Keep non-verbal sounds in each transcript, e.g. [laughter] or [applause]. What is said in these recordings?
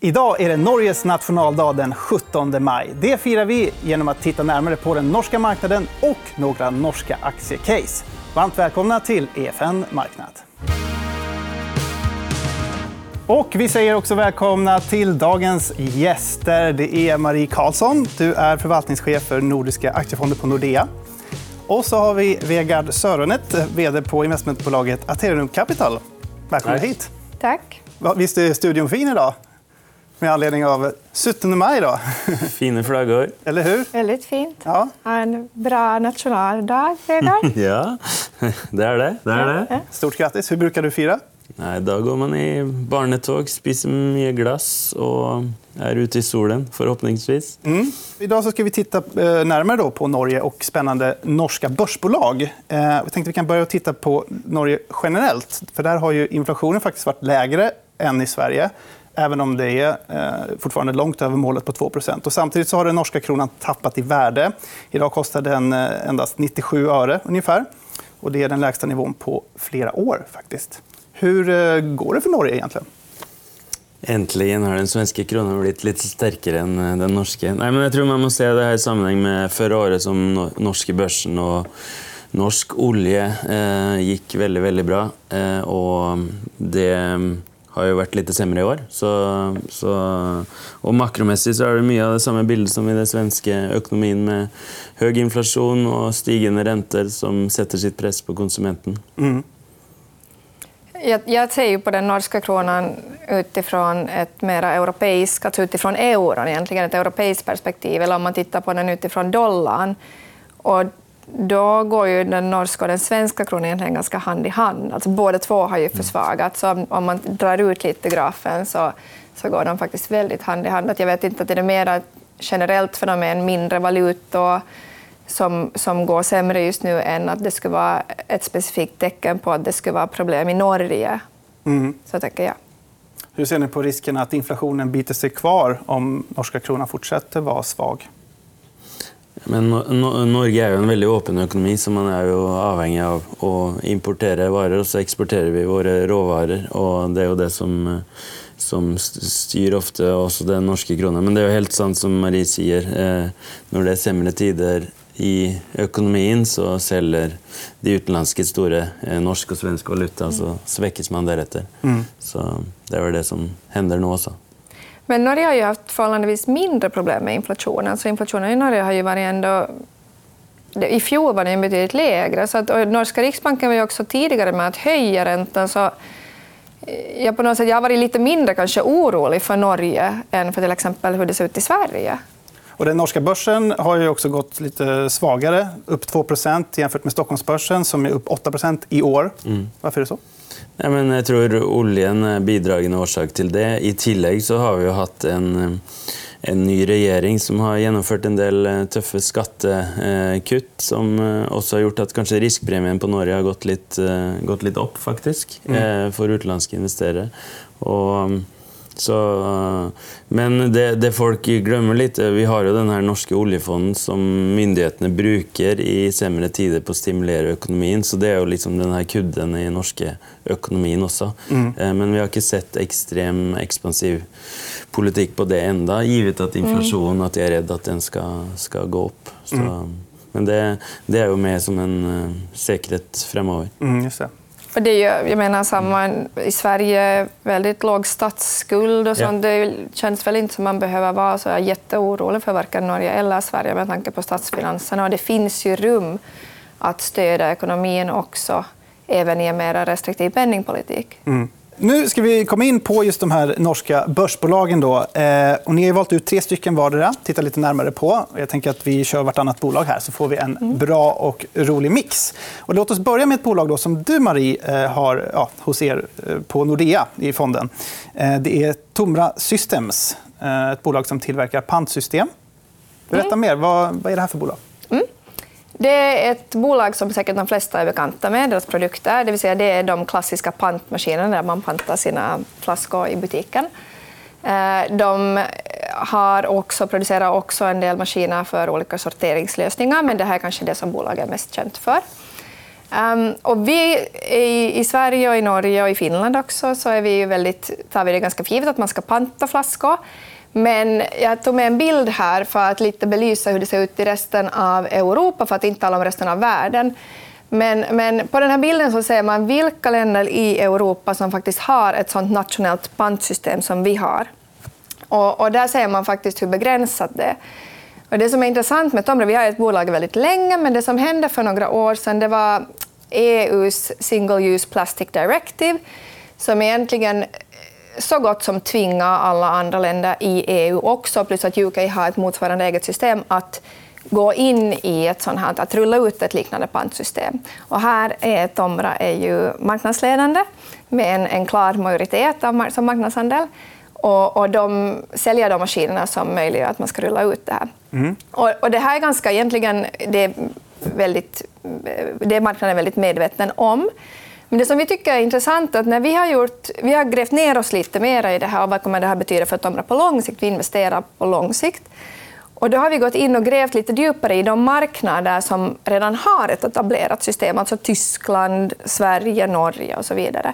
Idag är det Norges nationaldag den 17 maj. Det firar vi genom att titta närmare på den norska marknaden och några norska aktiecase. Varmt välkomna till EFN Marknad. Och vi säger också välkomna till dagens gäster. Det är Marie Karlsson. Du är förvaltningschef för Nordiska aktiefonder på Nordea. Och så har vi Vegard Söronet, vd på investmentbolaget Aterium Capital. Välkommen hit. Tack. Visst är studion fin idag? Med anledning av 17 maj. Då. Fina flaggor. Eller hur? Väldigt fint. Ja. En bra nationaldag, Vegard. [laughs] Ja, det är det. det, är det. Stort grattis. Hur brukar du fira? Nej, då går man i barnetåg, spiser mycket glass och är ute i solen, förhoppningsvis. Mm. Idag så ska vi titta eh, närmare då på Norge och spännande norska börsbolag. Eh, Jag tänkte att vi kan börja titta på Norge generellt. För där har ju inflationen faktiskt varit lägre än i Sverige även om det är eh, fortfarande långt över målet på 2% och Samtidigt så har den norska kronan tappat i värde. Idag kostar den eh, endast 97 öre ungefär. Och det är den lägsta nivån på flera år. faktiskt. Hur eh, går det för Norge egentligen? Äntligen har den svenska kronan blivit lite starkare än eh, den norska. Nej, men jag tror man måste se det här i sammanhang med förra året som norska börsen och norsk olja eh, gick väldigt, väldigt bra. Eh, och det har ju varit lite sämre i år. Så, så, och makromässigt så är det mycket av det samma bild som i den svenska ekonomin med hög inflation och stigande räntor som sätter sitt press på konsumenten. Mm. Jag, jag ser ju på den norska kronan utifrån ett mer europeiskt, alltså utifrån euron, egentligen ett europeiskt perspektiv, eller om man tittar på den utifrån dollarn. Och då går ju den norska och den svenska kronan egentligen ganska hand i hand. Alltså båda två har ju mm. försvagats. Så om man drar ut lite grafen så, så går de faktiskt väldigt hand i hand. jag vet inte att det är mer generellt fenomen, mindre valutor som, som går sämre just nu än att det skulle vara ett specifikt tecken på att det skulle vara problem i Norge. Mm. Så tänker jag. Hur ser ni på risken att inflationen biter sig kvar om norska kronan fortsätter vara svag? Men Norge är ju en väldigt öppen ekonomi, så man är ju avhängig av att importera varor och så exporterar vi våra råvaror. Och det är ju det som, som styr ofta också den norska kronan. Men det är ju helt sant som Marie säger, eh, när det är sämre tider i ekonomin så säljer de utländska stora eh, norsk och svensk valuta, så sväcks man därefter. Mm. Så det är väl det som händer nu också. Men Norge har ju haft förhållandevis mindre problem med inflationen. Så inflationen i Norge har ju varit ändå... I fjol var den betydligt lägre. Så att, norska riksbanken var ju också tidigare med att höja räntan. Så eh, jag, på något sätt, jag har varit lite mindre kanske orolig för Norge än för till exempel hur det ser ut i Sverige. Och den norska börsen har ju också gått lite svagare, upp 2% jämfört med Stockholmsbörsen som är upp 8% i år. Mm. Varför är det så? Ja, men jag tror oljan är bidragande orsak till det. I tillägg så har vi ju haft en, en ny regering som har genomfört en del eh, tuffa skattekutt som eh, också har gjort att kanske riskpremien på Norge har gått lite, eh, gått lite upp faktiskt, mm. för utländska investerare. Och, så, men det, det, folk glömmer lite, vi har ju den här norska oljefonden som myndigheterna brukar i sämre tider på att stimulera ekonomin. Så det är ju liksom den här kudden i norska ekonomin också. Mm. Eh, men vi har inte sett extrem expansiv politik på det ända, givet att inflationen, mm. att jag är rädd att den ska, ska gå upp. Så, mm. Men det, det, är ju med som en uh, säkerhet framöver. Mm, just det. Och det är ju, jag menar, samma i Sverige, väldigt låg statsskuld och sånt. Ja. Det känns väl inte som man behöver vara så jätteorolig för varken Norge eller Sverige med tanke på statsfinanserna. Och det finns ju rum att stödja ekonomin också, även i en mer restriktiv penningpolitik. Mm. Nu ska vi komma in på just de här norska börsbolagen. Då. Eh, och ni har valt ut tre stycken vardera. Titta lite närmare på. Jag tänker att vi kör vartannat bolag här så får vi en mm. bra och rolig mix. Och låt oss börja med ett bolag då som du, Marie, eh, har ja, hos er eh, på Nordea i fonden. Eh, det är Tomra Systems, eh, ett bolag som tillverkar pantsystem. Berätta mm. mer. Vad, vad är det här för bolag? Mm. Det är ett bolag som säkert de flesta är bekanta med, deras produkter. Det vill säga det är de klassiska pantmaskinerna där man pantar sina flaskor i butiken. Eh, de har också, producerar också en del maskiner för olika sorteringslösningar, men det här är kanske det som bolaget är mest känt för. Um, och vi i, i, Sverige, och i Norge och i Finland också så är vi väldigt, tar vi det ganska för givet att man ska panta flaskor. Men jag tog med en bild här för att lite belysa hur det ser ut i resten av Europa, för att inte tala om resten av världen. Men, men, på den här bilden så ser man vilka länder i Europa som faktiskt har ett sånt nationellt pantsystem som vi har. Och, och, där ser man faktiskt hur begränsat det är. Och det som är intressant med Tomra, vi har ett bolag väldigt länge, men det som hände för några år sedan det var EUs Single Use Plastic Directive som egentligen så gott som tvinga alla andra länder i EU också, plus att UK har ett motsvarande eget system, att gå in i ett sånt här, att rulla ut ett liknande pantsystem. Och här är Tomra är ju marknadsledande med en, en klar majoritet av som marknadsandel. Och, och de säljer de maskinerna som möjliggör att man ska rulla ut det här. Mm. Och, och, det här är ganska egentligen, det är, väldigt, det är marknaden väldigt medveten om. Men det som vi tycker är intressant är att när vi har, gjort, vi har grävt ner oss lite mer i det här och vad kommer det här betyda för Tomra på lång sikt, vi investerar på lång sikt. Och då har vi gått in och grävt lite djupare i de marknader som redan har ett etablerat system, alltså Tyskland, Sverige, Norge och så vidare.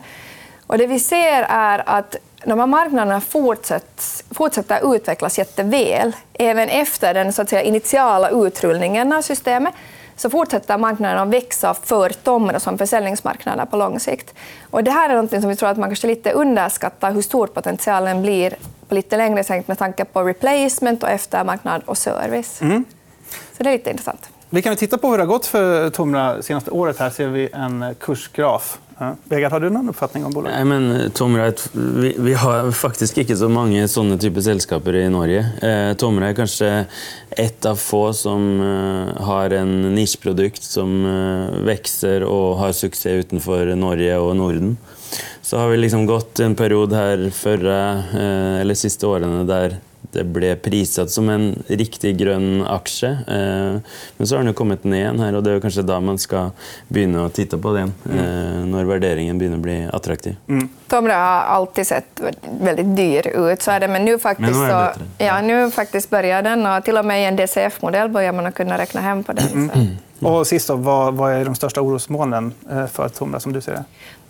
Och det vi ser är att de här marknaderna fortsätter, fortsätter utvecklas jätteväl, även efter den så att säga, initiala utrullningen av systemet så fortsätter marknaden att växa för Tomra som försäljningsmarknader på lång sikt. Och det här är något som vi tror att man kanske lite underskattar hur stor potentialen blir på lite längre sikt med tanke på replacement och eftermarknad och service. Mm. Så det är lite intressant. Vi kan titta på hur det har gått för Tomra senaste året. Här ser vi en kursgraf. Ja. Vegard, har du någon uppfattning om bolaget? Nej, men eh, Tomra, vi, vi, har faktiskt inte så många sådana typer selskaper i Norge. Eh, Tomra är kanske ett av få som eh, har en nischprodukt som eh, och har succé utanför Norge och Norden. Så har vi liksom gått en period här förra, eh, eller sista åren där det ble prissatt som en riktig grønn aksje. Eh, men så har den jo kommet ned igjen her, og det er jo kanskje da man skal begynne å titte på den. Mm. Eh, når värderingen börjar bli attraktiv. Mm. Tomra har alltid sett väldigt dyr ut, så är det, men nu faktiskt, men nu, så, ja, nu faktiskt börjar den, och till och med i en DCF-modell börjar man kunna räkna hem på den. Mm. mm. Och sist då, vad, vad, är de största orosmolnen eh, för Tomra som du ser det?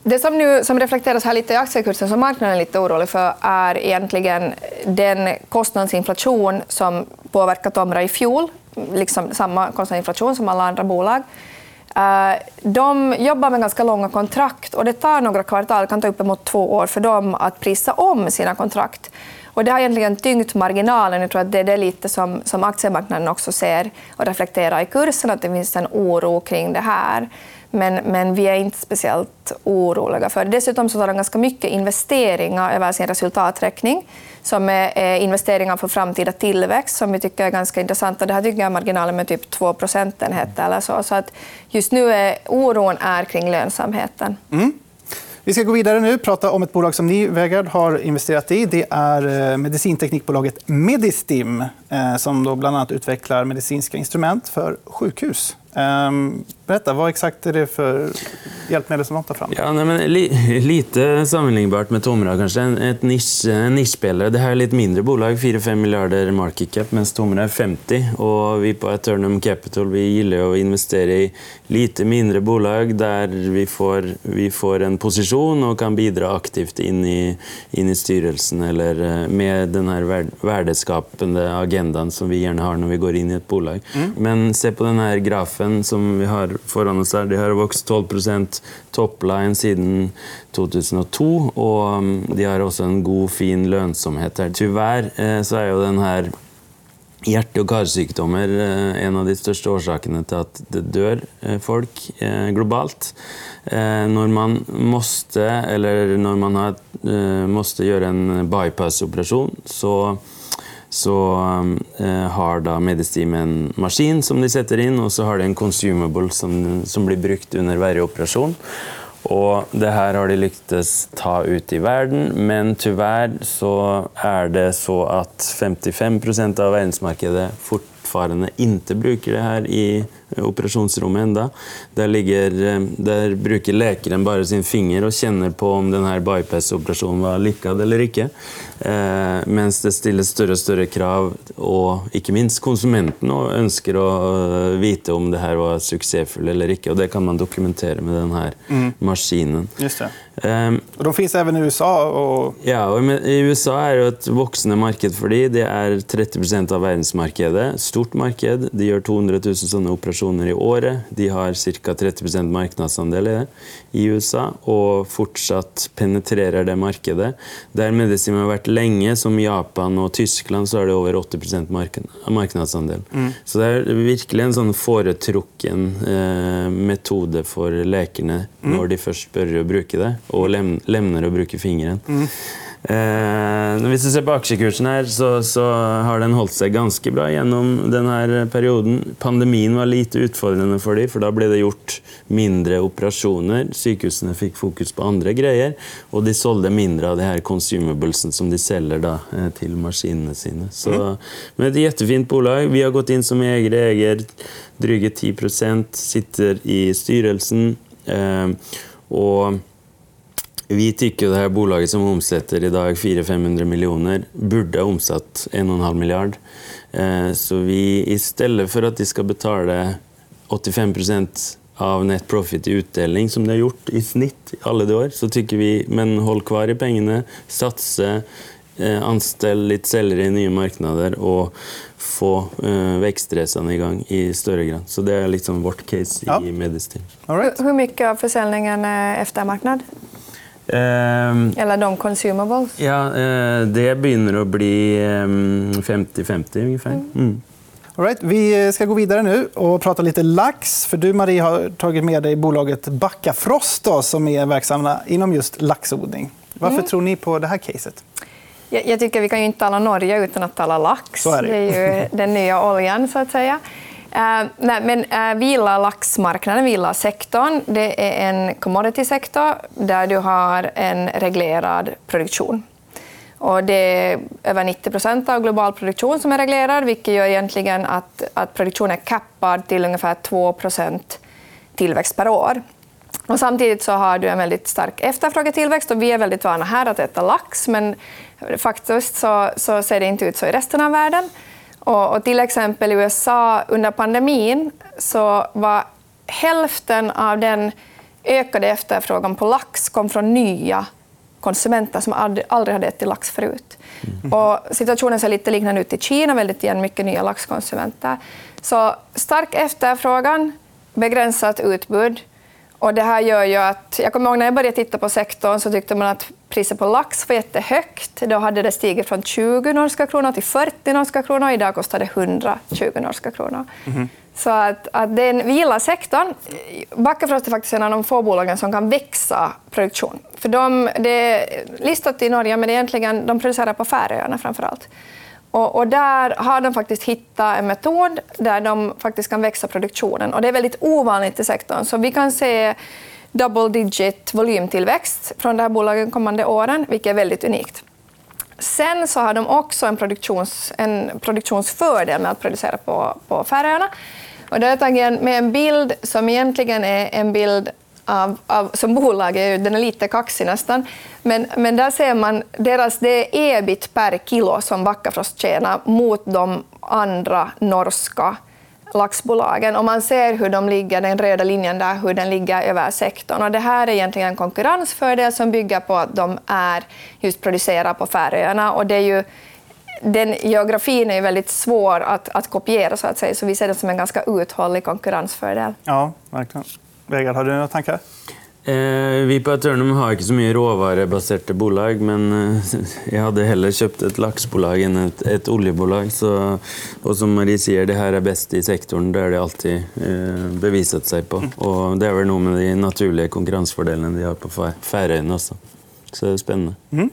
Det som, nu, som reflekteras här lite i aktiekursen som marknaden är lite orolig för är egentligen den kostnadsinflation som påverkat Tomra i fjol. Liksom samma kostnadsinflation som alla andra bolag. Eh, de jobbar med ganska långa kontrakt och det tar några kvartal, det kan ta uppemot två år för dem att prisa om sina kontrakt. Och det har egentligen tyngt marginalen. Jag tror att det är det lite som, som aktiemarknaden också ser och reflekterar i kursen, att det finns en oro kring det här. Men, men vi är inte speciellt oroliga för det. Dessutom så tar de ganska mycket investeringar över sin resultaträkning som är investeringar för framtida tillväxt som vi tycker är ganska intressanta. Det här tycker jag är marginalen med typ 2 procentenheter eller så. Så att just nu är oron är kring lönsamheten. Mm. Vi ska gå vidare nu och prata om ett bolag som ni, Vegard, har investerat i. Det är eh, medicinteknikbolaget Medistim eh, som då bland annat utvecklar medicinska instrument för sjukhus. Ehm, berätta, vad exakt är det för hjälpmedel som de tar fram? Ja, nej, men li, lite sammenlignbart med Tomra, kanske. En, ett nisch, en nischspelare. Det här är ett mindre bolag, 4-5 miljarder market cap, medan Tomra är 50. Och vi på Eternum Capital vi gillar att investera i lite mindre bolag där vi får, vi får en position och kan bidra aktivt in i, in i styrelsen eller eh, med den här värdeskapande agendan som vi gärna har när vi går in i ett bolag. Mm. Men se på den här grafen som vi har foran oss her. Um, de har vokst 12% topline siden 2002, og de har også en god, fin lønnsomhet her. Tyvärr eh, så er jo den her Hjerte- og karsykdommer eh, en av de største årsakene til at det dør eh, folk eh, globalt. Eh, når man måste, eller når man har, eh, måste gjøre en bypass-operasjon, så så eh, har da Medistim en maskin som de setter inn, og så har de en consumable som, som blir brukt under hver operasjon. Og det her har de lyktes ta ut i verden, men tyvärr så er det så at 55% av verdensmarkedet fort fortfarande inte bruker det här i operationsrommet enda. Där, ligger, där bruker läkaren bara sin finger och känner på om den här bypass-operationen var lyckad eller inte. Eh, mens det stiller större och större krav, och inte minst konsumenten önskar att veta om det här var succéfullt eller inte. Och det kan man dokumentera med den här mm. maskinen. Just det. Um, de finns även i USA? Och... Ja, och i USA är det ett växande marknad för dem. Det är 30 procent av världsmarknaden. Stort marknad. De gör 200 000 sådana operationer i året. De har cirka 30 procent marknadsandel i USA och fortsatt penetrerar det marknaden. Där medicin har varit länge, som Japan och Tyskland, så är det över 80 procent marknadsandel. Mm. Så det är verkligen en sån företrukken eh, metod för läkarna mm. när de först börjar bruka det och läm lämnar att bruka fingeren. Mm. Eh, hvis du ser på aksjekursen, her, så, så, har den hållit sig ganska bra genom den här perioden. Pandemin var lite utfordrende for dem, for da ble det gjort mindre operationer. Sykehusene fick fokus på andra grejer, och de sålde mindre av de her consumablesen som de säljer da, eh, til maskinene sine. Så, mm. Men et jättefint bolag. Vi har gått in som ägare, äger drygt 10% sitter i styrelsen. Eh, och vi tycker det här bolaget som omsätter idag 400-500 miljoner borde ha omsatt 1,5 miljard. Eh, så vi istället för att de ska betala 85 procent av net profit i utdelning, som de har gjort i snitt alla de år, så tycker vi men håll kvar i pengarna, satsa, eh, anställ lite säljare i nya marknader och få eh, växtresan igång i större grad. Så det är liksom vårt case ja. i Medistin. Right. Hur mycket av försäljningen är eftermarknad? Um, Eller de consumables? Ja, uh, det börjar att bli 50-50 um, ungefär. Mm. Mm. All right, vi ska gå vidare nu och prata lite lax. För du, Marie, har tagit med dig bolaget Backafrost då, som är verksamma inom just laxodling. Varför mm. tror ni på det här caset? Jag, jag tycker vi kan ju inte tala Norge utan att tala lax. Så är det. det är ju [laughs] den nya oljan, så att säga. Uh, nej, men eh, uh, vila laxmarknaden, vila sektorn, det är en commodity-sektor där du har en reglerad produktion. Och det är över 90 av global produktion som är reglerad, vilket gör egentligen att, att produktionen är kappad till ungefär 2 tillväxt per år. Och samtidigt så har du en väldigt stark efterfrågetillväxt och vi är väldigt vana här att äta lax, men faktiskt så, så ser det inte ut så i resten av världen. Och, och till exempel i USA under pandemin så var hälften av den ökade efterfrågan på lax kom från nya konsumenter som aldrig hade ätit lax förut. Mm. Och situationen ser lite liknande ut i Kina, väldigt igen mycket nya laxkonsumenter. Så stark efterfrågan, begränsat utbud. Och det här gör ju att, jag kommer ihåg när jag började titta på sektorn så tyckte man att priset på lax var jättehögt. Då hade det stigit från 20 norska kronor till 40 norska kronor. Idag kostar det 120 norska kronor. Mm. Så att, att den vila sektorn, Backafrost är faktiskt en av de få bolagen som kan växa produktion. För de, det är listat i Norge, men egentligen, de producerar på Färöarna framför allt. Och, och, där har de faktiskt hittat en metod där de faktiskt kan växa produktionen. Och det är väldigt ovanligt i sektorn. Så vi kan se double digit volymtillväxt från det här bolaget de kommande åren, vilket är väldigt unikt. Sen så har de också en, produktions, en produktionsfördel med att producera på, på Färöarna. Och det tagit med en bild som egentligen är en bild av, av, som bolag, är, den är lite kaxig nästan, men, men där ser man deras, det är ebit per kilo som Backafrost tjänar mot de andra norska laxbolagen. Och man ser hur de ligger, den röda linjen där, hur den ligger över sektorn. Och det här är egentligen en konkurrensfördel som bygger på att de är just producerade på Färöarna. Och det är ju, den geografin är väldigt svår att, att kopiera, så att säga. så vi ser det som en ganska uthållig konkurrensfördel. Ja, verkligen. Vegard, har du några tankar? Eh, vi på Atörnum har inte så mycket råvarubaserade bolag, men eh, jag hade hellre köpt ett laxbolag än ett, ett oljebolag. Så, och som Marie säger, det här är bäst i sektorn. Det har det alltid eh, bevisat sig på. Mm. Och det är väl nog med de naturliga konkurrensfördelarna de har på Färöarna också. Så det är spännande. Mm.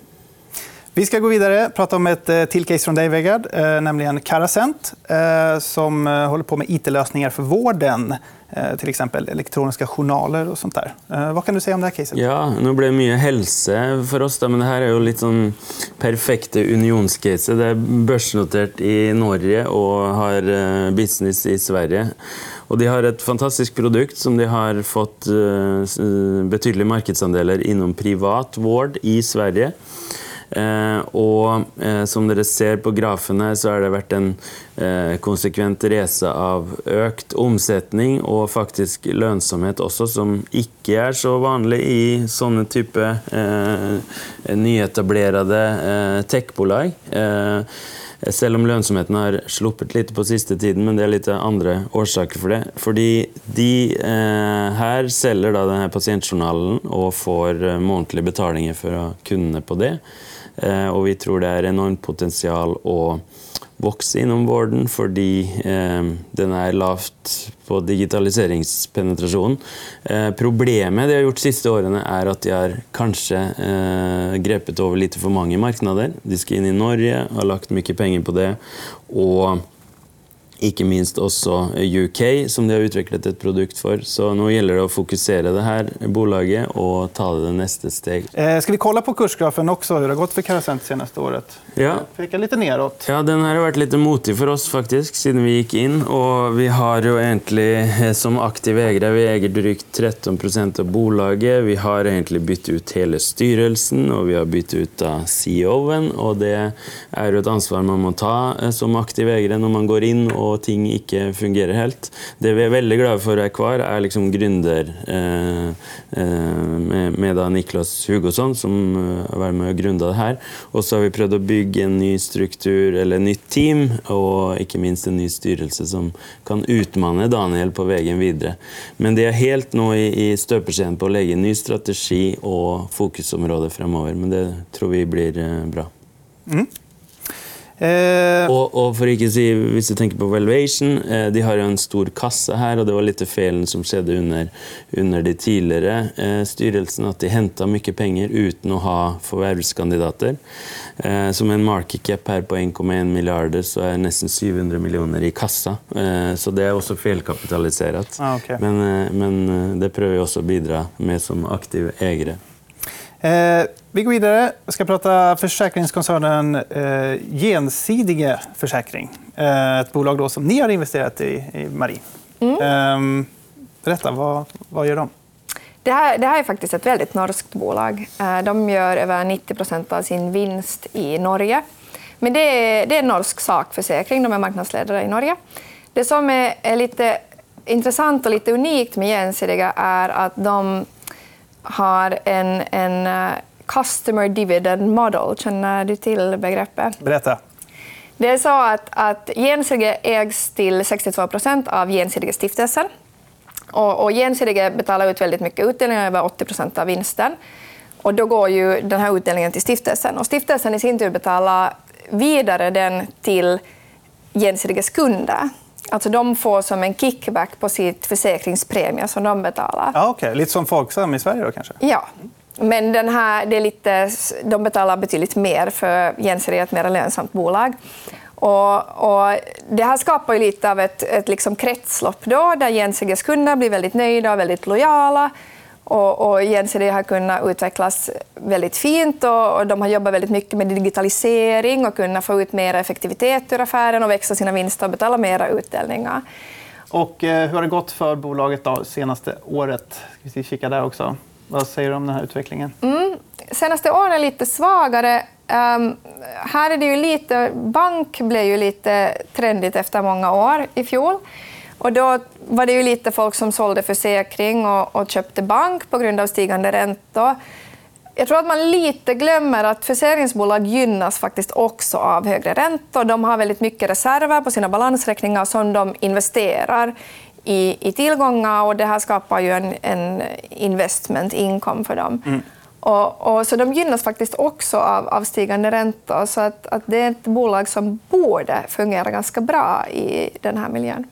Vi ska gå vidare och prata om ett eh, till case från dig, Vegard, eh, nämligen Carasent eh, som håller på med it-lösningar för vården. Till exempel elektroniska journaler och sånt där. Vad kan du säga om det här caset? Ja, nu blir det mycket hälsa för oss, men det här är ju lite sånn unionscase. Det är börsnoterat i Norge och har business i Sverige. Och de har ett fantastisk produkt som de har fått betydliga marknadsandelar inom privat vård i Sverige. Eh, og eh, som dere ser på grafen her, så har det vært en eh, konsekvent reise av økt omsetning og faktisk lønnsomhet også, som ikke er så vanlig i sånne type eh, nyetablerede eh, tech-bolag. Eh, selv om lønnsomheten har sluppet litt på siste tiden, men det er litt andre årsaker for det. Fordi de eh, her selger da denne pasientjournalen og får månedlige betalinger för kundene på det. Eh, og vi tror det er enormt potensial å vokse innom vården fordi eh, den er lavt på digitaliseringspenetrasjonen. Eh, problemet de har gjort de siste årene, er at de har kanskje eh, grepet over litt for mange markeder. De skal inn i Norge, har lagt mye penger på det. og ikke minst også UK, som de har utviklet et produkt for. Så nå gjelder det å fokusere det her bolaget och ta det nästa steg. Eh, ska vi kolla på kursgrafen också, hur det har gått för Carasent senaste året? Ja. Pekar lite neråt. Ja, den har varit lite motig för oss faktiskt, sedan vi gick in. Och vi har ju egentligen eh, som aktiv ägare, vi äger drygt 13 procent av bolaget. Vi har egentligen bytt ut hela styrelsen och vi har bytt ut CEOen. Och det är ett ansvar man måste ta eh, som aktiv ägare när man går in och og ting ikke fungerer helt. Det vi er veldig glade for her kvar, er liksom gründer eh, eh, med, med da Niklas Hugosson, som eh, har vært med og grunda det her. Og så har vi prøvd å bygge en ny struktur, eller nytt team, og ikke minst en ny styrelse som kan utmanne Daniel på veien videre. Men de er helt nå i, i støpeskjeen på å legge ny strategi og fokusområde fremover. Men det tror vi blir eh, bra. Mm. Eh... Og, og, for ikke si, Hvis du tenker på valuation, eh, de har jo en stor kasse her, og det var litt feilen som skjedde under, under de tidligere eh, styrelsene, at de henta mye penger uten å ha forvervskandidater. Eh, som en market cap her på 1,1 milliarder, så er nesten 700 millioner i kassa. Eh, så det er også feilkapitalisert. Ah, okay. men, eh, men, det prøver vi også å bidra med som aktive eiere. Eh, vi går vidare. Jag ska prata försäkringskoncernen eh, Gensidige Försäkring. Eh, ett bolag då som ni har investerat i, i Marie. Mm. Eh, berätta, vad, vad gör de? Det här, det här är faktiskt ett väldigt norskt bolag. Eh, de gör över 90 procent av sin vinst i Norge. Men det är, det är en norsk sakförsäkring. De är marknadsledare i Norge. Det som är, är lite intressant och lite unikt med Gensidige är att de har en, en uh, customer dividend model. Känner du till begreppet? Berätta. Det är så att, att Gensige ägs till 62 procent av Gensige stiftelsen. Och, och Gensige betalar ut väldigt mycket utdelning, över 80 procent av vinsten. Och då går ju den här utdelningen till stiftelsen. Och stiftelsen i sin tur betalar vidare den till Gensidiges kunder. Alltså de får som en kickback på sitt försäkringspremie som de betalar. Ja, okay. Lite som Folksam i Sverige då kanske? Ja. Men den här, det är lite, de betalar betydligt mer för Genseri är ett mer lönsamt bolag. Och, och, det här skapar ju lite av ett, ett liksom kretslopp då, där Jensiges kunder blir väldigt nöjda och väldigt lojala. Och, och Genside har kunnat utvecklas väldigt fint och, och, de har jobbat väldigt mycket med digitalisering och kunnat få ut mer effektivitet ur affären och växa sina vinster och betala mera utdelningar. Och, eh, hur har det gått för bolaget då, senaste året? Ska vi kika där också. Vad säger du om den här utvecklingen? Mm. Senaste åren är lite svagare. Um, här är det ju lite, bank blev ju lite trendigt efter många år i fjol. Och då var det ju lite folk som sålde försäkring och, och köpte bank på grund av stigande räntor. Jag tror att man lite glömmer att försäkringsbolag gynnas faktiskt också av högre räntor. De har väldigt mycket reserver på sina balansräkningar som de investerar i, i tillgångar och det här skapar ju en, en investment income för dem. Mm. Och, och, så de gynnas faktiskt också av, av stigande räntor. Så att, att det är ett bolag som borde fungera ganska bra i den här miljön.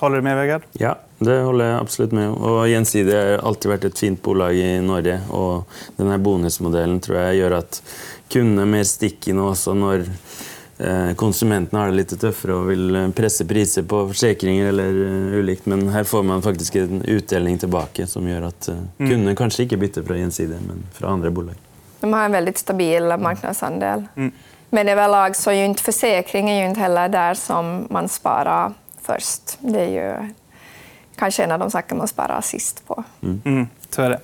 Håller du med, Vegard? Ja, det håller jag absolut med Och Gjensidige har alltid varit ett fint bolag i Norge. Och den här bonusmodellen tror jag gör att kundene mer sticky nå også når eh, konsumentene har det litt tøffere og vil eh, presse priser på forsikringer eller uh, ulikt, men her får man faktisk en utdeling tilbake som gjør at uh, kundene kanskje ikke bytter fra Gjensidige, men fra andre bolag. De har en väldigt stabil marknadsandel. Mm. Men överlag så är ju inte försäkring är ju inte heller där som man sparar först. Det är ju kanske en av de saker man sparar sist på. Mm. Mm, så är det.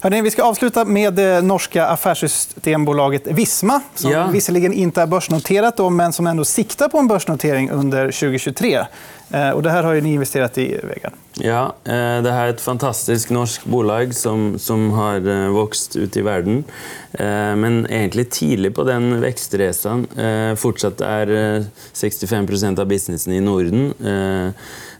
Hörrni, vi ska avsluta med det norska affärssystembolaget Visma som ja. visserligen inte är börsnoterat då, men som ändå siktar på en börsnotering under 2023. Eh, och det här har ni investerat i, Vegard. Ja, eh, det här är ett fantastiskt norskt bolag som, som har eh, vuxit ut i världen. Eh, men egentligen tidigt på den växtresan. Fortsatt är 65% av businessen i Norden.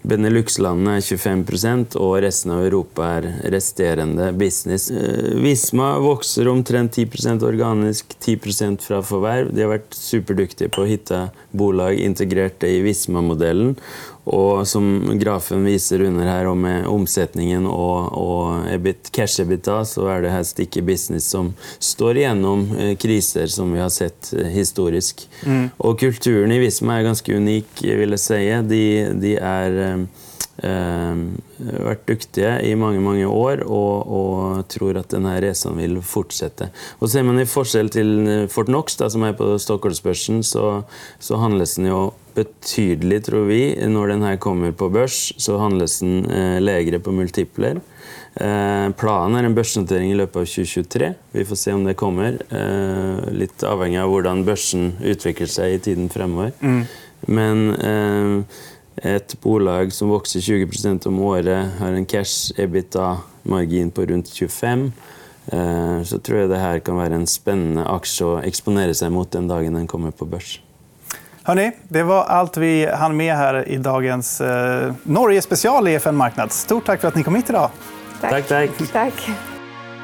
Benelux-landene 25% och resten av Europa är resterande business. Visma växer omtrent 10% organiskt, 10% från förvärv. De har varit superduktiga på att hitta bolag integrerade i Visma-modellen. Og som grafen viser under her, og med omsetningen og, og EBIT, cash-EBITDA, så er det her sticky business som står igjennom eh, kriser som vi har sett eh, historisk. Mm. Og kulturen i Visma er ganske unik, vil jeg si. De, de er eh, vært dyktige i mange mange år og, og tror at denne reisen vil fortsette. Og Ser man i forskjell til Fortnox, da, som er på Stockholmsbørsen, så, så handles den jo betydelig, tror vi. Når den her kommer på børs, så handles den eh, legere på multipler. Eh, planen er en børsnotering i løpet av 2023. Vi får se om det kommer. Eh, litt avhengig av hvordan børsen utvikler seg i tiden fremover. Mm. Men eh, et bolag som vokser 20% om året, har en cash ebita-margin på rundt 25 eh, så tror jeg det her kan være en spennende aksje å eksponere seg mot den dagen den kommer på børs. Hörrni, det var allt vi hann med här i dagens eh, Norge special i EFN Marknad. Stort tack för att ni kom hit idag. Tack, tack. tack.